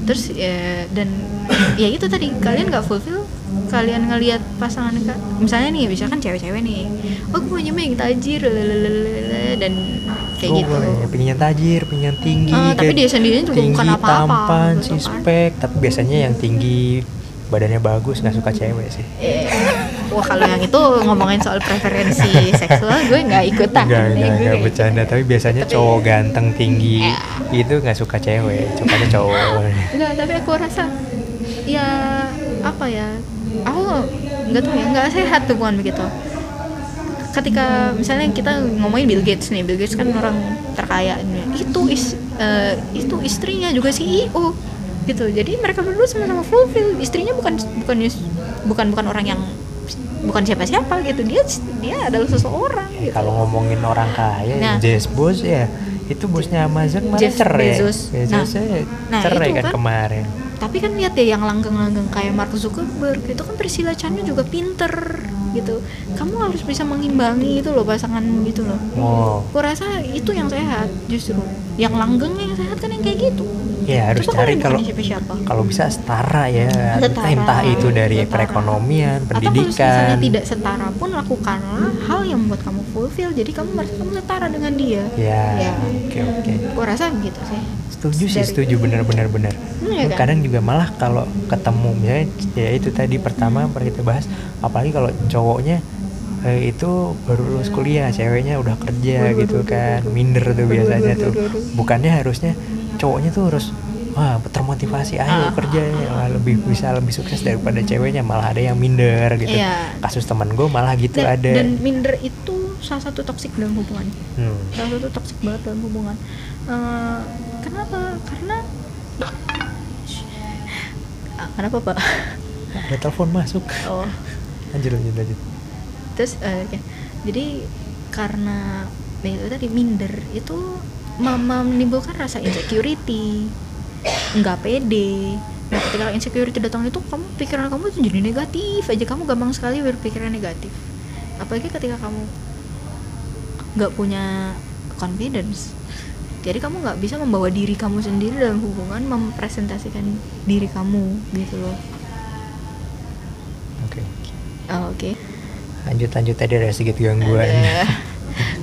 Terus ya, dan ya itu tadi kalian nggak fulfill kalian ngelihat pasangan misalnya nih misalkan cewek-cewek nih oh gue maunya yang tajir lalalala, dan kayak Lu gitu boleh pengen tajir, pengen tinggi Ah, tapi dia sendiri juga tinggi, bukan apa-apa, tampan, gitu kan. tapi biasanya yang tinggi badannya bagus nggak suka cewek sih Eh, wah kalau yang itu ngomongin soal preferensi seksual gue nggak ikutan enggak, gue enggak nggak bercanda Tapi biasanya Tapi- cowok ganteng, tinggi Ya. Itu nggak suka cewek, sukanya cowok Enggak, tapi aku rasa ya apa ya? Aku nggak tahu ya, nggak sehat hubungan begitu. Ketika misalnya kita ngomongin Bill Gates nih, Bill Gates kan orang terkaya. Itu is eh, itu istrinya juga CEO gitu. Jadi mereka berdua sama-sama fulfill. Istrinya bukan bukan bukan bukan orang yang bukan siapa-siapa gitu. Dia dia adalah seseorang Ya, gitu. Kalau ngomongin orang kaya, Nah. Jeff Bezos ya Itu bosnya Amazon malah Jeff cerai Bezos. Bezosnya Nah, cerai itu kan, kan. kemarin tapi kan lihat deh yang langgeng-langgeng kayak Mark Zuckerberg itu kan Priscilla Chan juga pinter gitu kamu harus bisa mengimbangi itu loh pasanganmu gitu loh Oh, aku rasa itu yang sehat justru yang langgeng yang sehat kan yang kayak gitu. Ya harus Coba cari kalau kalau bisa setara ya. Setara, entah itu dari setara. perekonomian atau kalau misalnya pendidikan tidak setara pun lakukanlah hal yang membuat kamu fulfill. Jadi kamu merasa kamu setara dengan dia. Ya Ya. oke oke. Aku rasa gitu sih. Setuju sih Dari- setuju. Benar-benar benar Iya kan? kadang juga malah kalau ketemu misalnya ya itu tadi pertama pernah kita bahas apalagi kalau cowoknya eh, itu baru lulus kuliah ceweknya udah kerja gitu kan minder tuh biasanya tuh. bukannya harusnya cowoknya tuh harus wah termotivasi ayo Ah. kerja ya. Wah, lebih bisa lebih sukses daripada ceweknya malah ada yang minder gitu. Iya. kasus teman gue malah gitu dan, ada. dan minder itu salah satu toksik dalam hubungan. Hmm. salah satu toksik banget dalam hubungan. Eh, kenapa? Karena Ah, kenapa pak? Ada telepon masuk. Oh. Lanjut lanjut lanjut terus eh, oke. jadi karena ya itu tadi minder itu menimbulkan rasa insecurity. Nggak pede. Nah ketika insecurity datang itu kamu pikiran kamu tuh jadi negatif aja. Kamu gampang sekali berpikiran negatif. Apalagi ketika kamu nggak punya confidence. Jadi kamu nggak bisa membawa diri kamu sendiri dalam hubungan mempresentasikan diri kamu gitu loh. Oke. Oh, oke. lanjut lanjut tadi ada sedikit gangguan Ada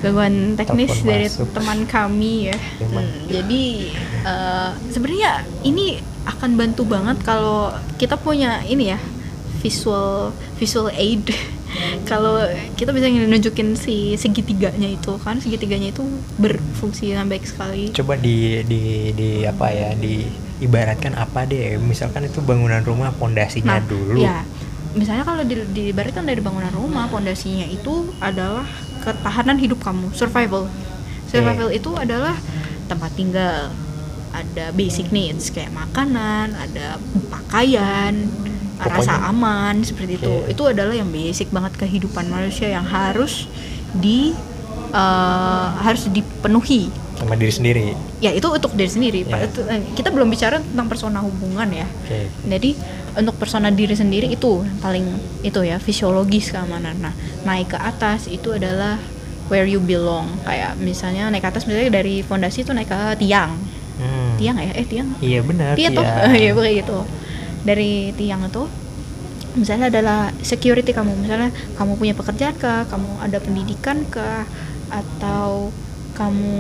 gangguan <laughs> teknis Telepon dari masuk. teman kami ya. Hmm, jadi eh, sebenarnya ini akan bantu banget kalau kita punya ini ya visual visual aid. <laughs> kalau kita bisa nunjukin si segitiganya itu kan segitiganya itu berfungsi dengan baik sekali. coba di di di apa ya di ibaratkan apa deh misalkan itu bangunan rumah pondasinya Nah, dulu Ya, misalnya kalau di, diibaratkan dari bangunan rumah, pondasinya itu adalah ketahanan hidup kamu, survival. Survival itu adalah tempat tinggal, ada basic needs kayak makanan, ada pakaian, rasa Pokoknya- aman seperti itu. Oke. Itu adalah yang basic banget kehidupan manusia yang harus di eh, harus dipenuhi sama diri sendiri ya itu untuk diri sendiri. Ya. Itu, eh, kita belum bicara tentang persona hubungan ya oke jadi untuk persona diri sendiri itu yang paling itu ya fisiologis keamanan. Nah naik ke atas itu adalah where you belong. Kayak misalnya naik ke atas misalnya dari fondasi itu naik ke tiang. Hmm. Tiang ya? Eh tiang? iya benar Iya tuh. tiang. <laughs> Iya pokoknya gitu. Dari tiang itu misalnya adalah security kamu. Misalnya kamu punya pekerjaan kah, kamu ada pendidikan kah, atau kamu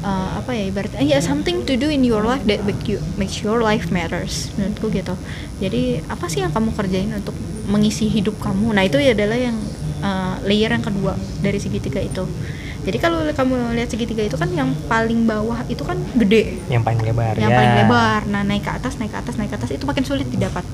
uh, apa ya ibaratnya ya something to do in your life that make you makes your life matters menurutku gitu. Jadi apa sih yang kamu kerjain untuk mengisi hidup kamu? Nah itu adalah yang uh, layer yang kedua dari segitiga itu. Jadi kalau kamu lihat segitiga itu kan yang paling bawah itu kan gede. Yang paling lebar yang ya. paling lebar. Nah naik ke atas naik ke atas naik ke atas itu makin sulit didapat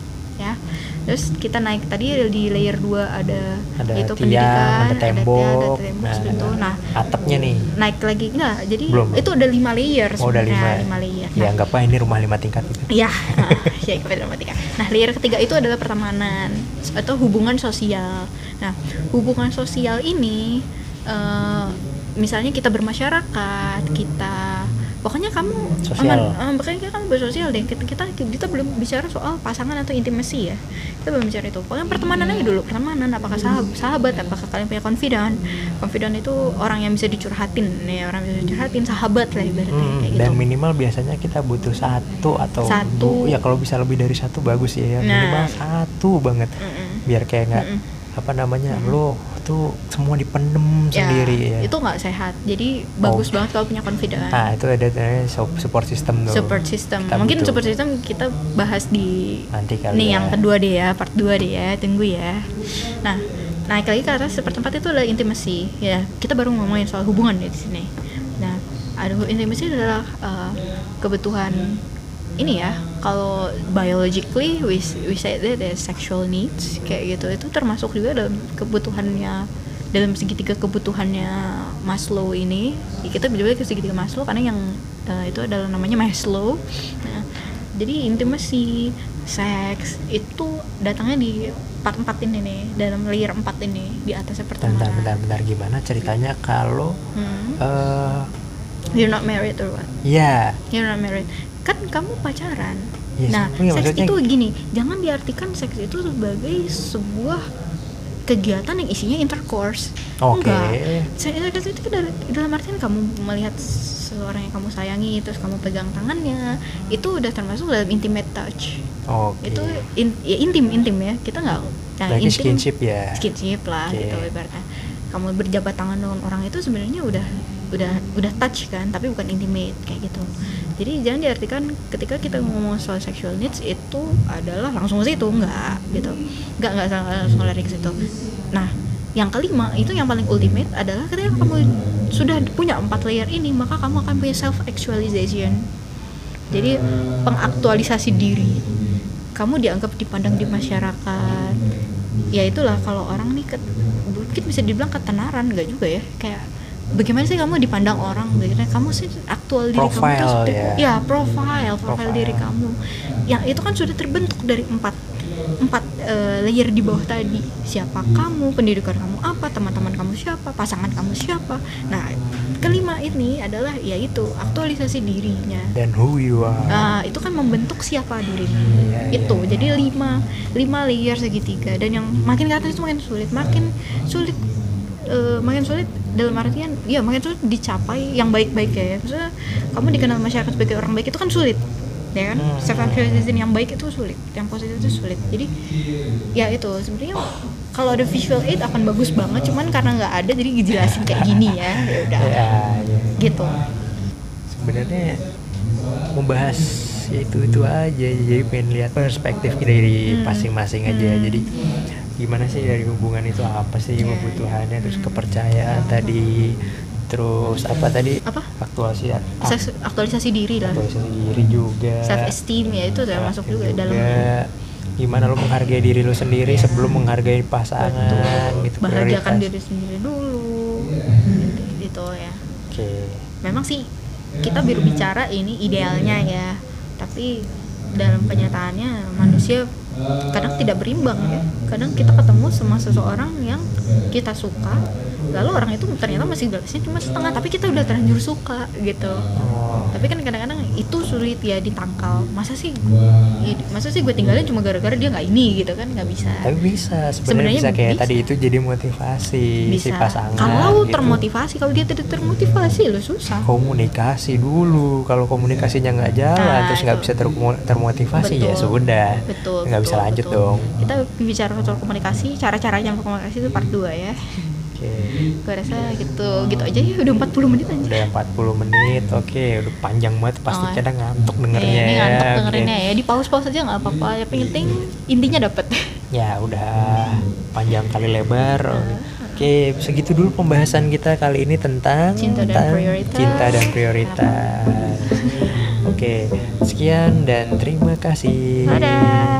terus kita naik tadi di layer 2 ada, ada itu tiang pendidikan ada tembok, ada, tembok nah, seperti itu. nah atapnya nih naik lagi enggak jadi Belum. itu udah lima layer oh sebenarnya, lima lima layer ya Nah, nggak apa ini rumah lima tingkat itu Iya, nah, ya kita matematika. Nah, layer ketiga itu adalah pertemanan atau hubungan sosial. Nah, hubungan sosial ini eh, misalnya kita bermasyarakat, kita pokoknya kamu Sosial. aman, eh, pokoknya kamu bersosial deh. Kita, kita kita belum bicara soal pasangan atau intimasi ya. Kita belum bicara itu. Pokoknya pertemanan aja dulu. Pertemanan apakah sahabat, sahabat apakah kalian punya confidant? Confidant itu orang yang bisa dicurhatin, ya orang yang bisa dicurhatin, sahabat lah ibaratnya Hmm, kayak gitu. dan minimal biasanya kita butuh satu atau Satu. du- ya kalau bisa lebih dari satu bagus ya Nah. minimal satu banget Mm-mm. biar kayak nggak Mm-mm. Apa namanya Mm-mm. lo tuh semua dipendem Ya, sendiri ya itu nggak sehat jadi bagus Oh. banget kalau punya confident nah itu ada support system tuh support system Kita mungkin butuh. support system kita bahas di nanti kali nih ya. yang kedua deh ya part 2 deh ya tunggu ya nah naik lagi ke atas seperti tempat itu adalah intimacy ya kita baru ngomongin soal hubungan ya di sini nah ada intimacy adalah uh, kebutuhan ini ya kalau biologically we we say that as sexual needs kayak gitu. Itu termasuk juga dalam kebutuhannya dalam segitiga kebutuhannya Maslow ini. Ya kita bilang ke segitiga Maslow karena yang uh, itu adalah namanya Maslow. Nah, jadi intimasi seks itu datangnya di part 4 ini nih dalam layer 4 ini di atasnya bentar pertemanan bentar bentar. Gimana ceritanya kalau Hmm. eh you're not married or what? Ya you're not married kan kamu pacaran. Yes, nah iya, seks maksudnya- itu gini jangan diartikan seks itu sebagai sebuah kegiatan yang isinya intercourse. Oke. enggak. Seks itu dalam, artian kamu melihat seorang yang kamu sayangi terus kamu pegang tangannya itu udah termasuk dalam intimate touch. Oke. Itu in- ya intim intim ya. Kita nggak nah, Berarti intim- skinship ya? skinship lah Oke. gitu ibaratnya. Kamu berjabat tangan dengan orang itu sebenarnya udah udah udah touch kan tapi bukan intimate kayak gitu. Jadi jangan diartikan ketika kita ngomong soal sexual needs itu adalah langsung ke situ enggak gitu. Enggak enggak langsung lari ke situ. Nah yang kelima itu yang paling ultimate adalah ketika kamu sudah punya empat layer ini maka kamu akan punya self actualization jadi pengaktualisasi diri. Kamu dianggap dipandang di masyarakat. Ya itulah kalau orang nih ket- mungkin bisa dibilang ketenaran enggak juga ya. Kayak bagaimana sih kamu dipandang orang bagaimana kamu sih aktual diri kamu tuh Profile, seperti- ya. profile profile Profile. diri kamu yang itu kan sudah terbentuk dari empat empat eh, layer di bawah tadi siapa kamu pendidikan kamu apa teman-teman kamu siapa pasangan kamu siapa nah kelima ini adalah yaitu aktualisasi dirinya dan who you are Nah, itu kan membentuk siapa dirimu. Iya, itu. iya. Jadi lima lima layer segitiga dan yang makin ke atas itu makin sulit, makin sulit eh, makin sulit dalam artian ya makin sulit dicapai yang baik-baik ya. Maksudnya kamu dikenal masyarakat sebagai orang baik itu kan sulit. Ya kan? Hmm. Self actualization yang baik itu sulit, yang positif itu sulit. Jadi ya itu sebenarnya kalau ada visual aid akan bagus banget cuman karena nggak ada jadi dijelasin kayak gini ya <laughs> ya udah ya, ya. gitu sebenarnya membahas ya itu itu aja jadi pengen lihat perspektif dari Hmm. masing-masing aja Hmm. jadi gimana sih dari hubungan itu? Apa sih Iya, kebutuhannya? terus Hmm. kepercayaan tadi? Terus apa tadi? Apa? Aktualisasi aktualisasi diri lah. aktualisasi diri juga. Self esteem ya itu udah masuk juga dalam gimana lo menghargai diri lo sendiri sebelum menghargai pasangan Betul. gitu bahagiakan prioritas. diri sendiri dulu. Gitu, gitu ya. Oke. Memang sih kita baru bicara ini idealnya ya. Tapi dalam kenyataannya manusia kadang tidak berimbang ya. Kadang kita ketemu sama seseorang yang kita suka lalu orang itu ternyata masih gelasnya cuma setengah tapi kita udah terlanjur suka gitu. Tapi kan kadang-kadang itu sulit ya ditangkal. Masa sih ya, masa sih gue tinggalin cuma gara-gara dia nggak ini gitu kan? Nggak bisa. Tapi bisa sebenarnya bisa kayak bisa. tadi itu jadi motivasi si bisa. pasangan kalau gitu. termotivasi kalau dia tidak termotivasi lo susah. Komunikasi dulu. Kalau komunikasinya nggak jalan Nah, terus nggak bisa termo- termotivasi ya Betul. sudah. Betul nggak bisa lanjut betul. dong. Kita bicara soal komunikasi cara-caranya berkomunikasi itu part 2 ya. Oke. Gue rasa gitu gitu aja ya udah 40 menit aja udah 40 menit oke udah panjang banget pasti Oh. kadang ngantuk dengernya Eh, ini ngantuk ya. dengerinnya Oke. ya di pause pause aja nggak apa-apa yang penting intinya dapet. Ya udah panjang kali lebar. Nah, oke segitu dulu pembahasan kita kali ini tentang Cinta dan prioritas. cinta dan prioritas. Oke sekian dan terima kasih. Dadah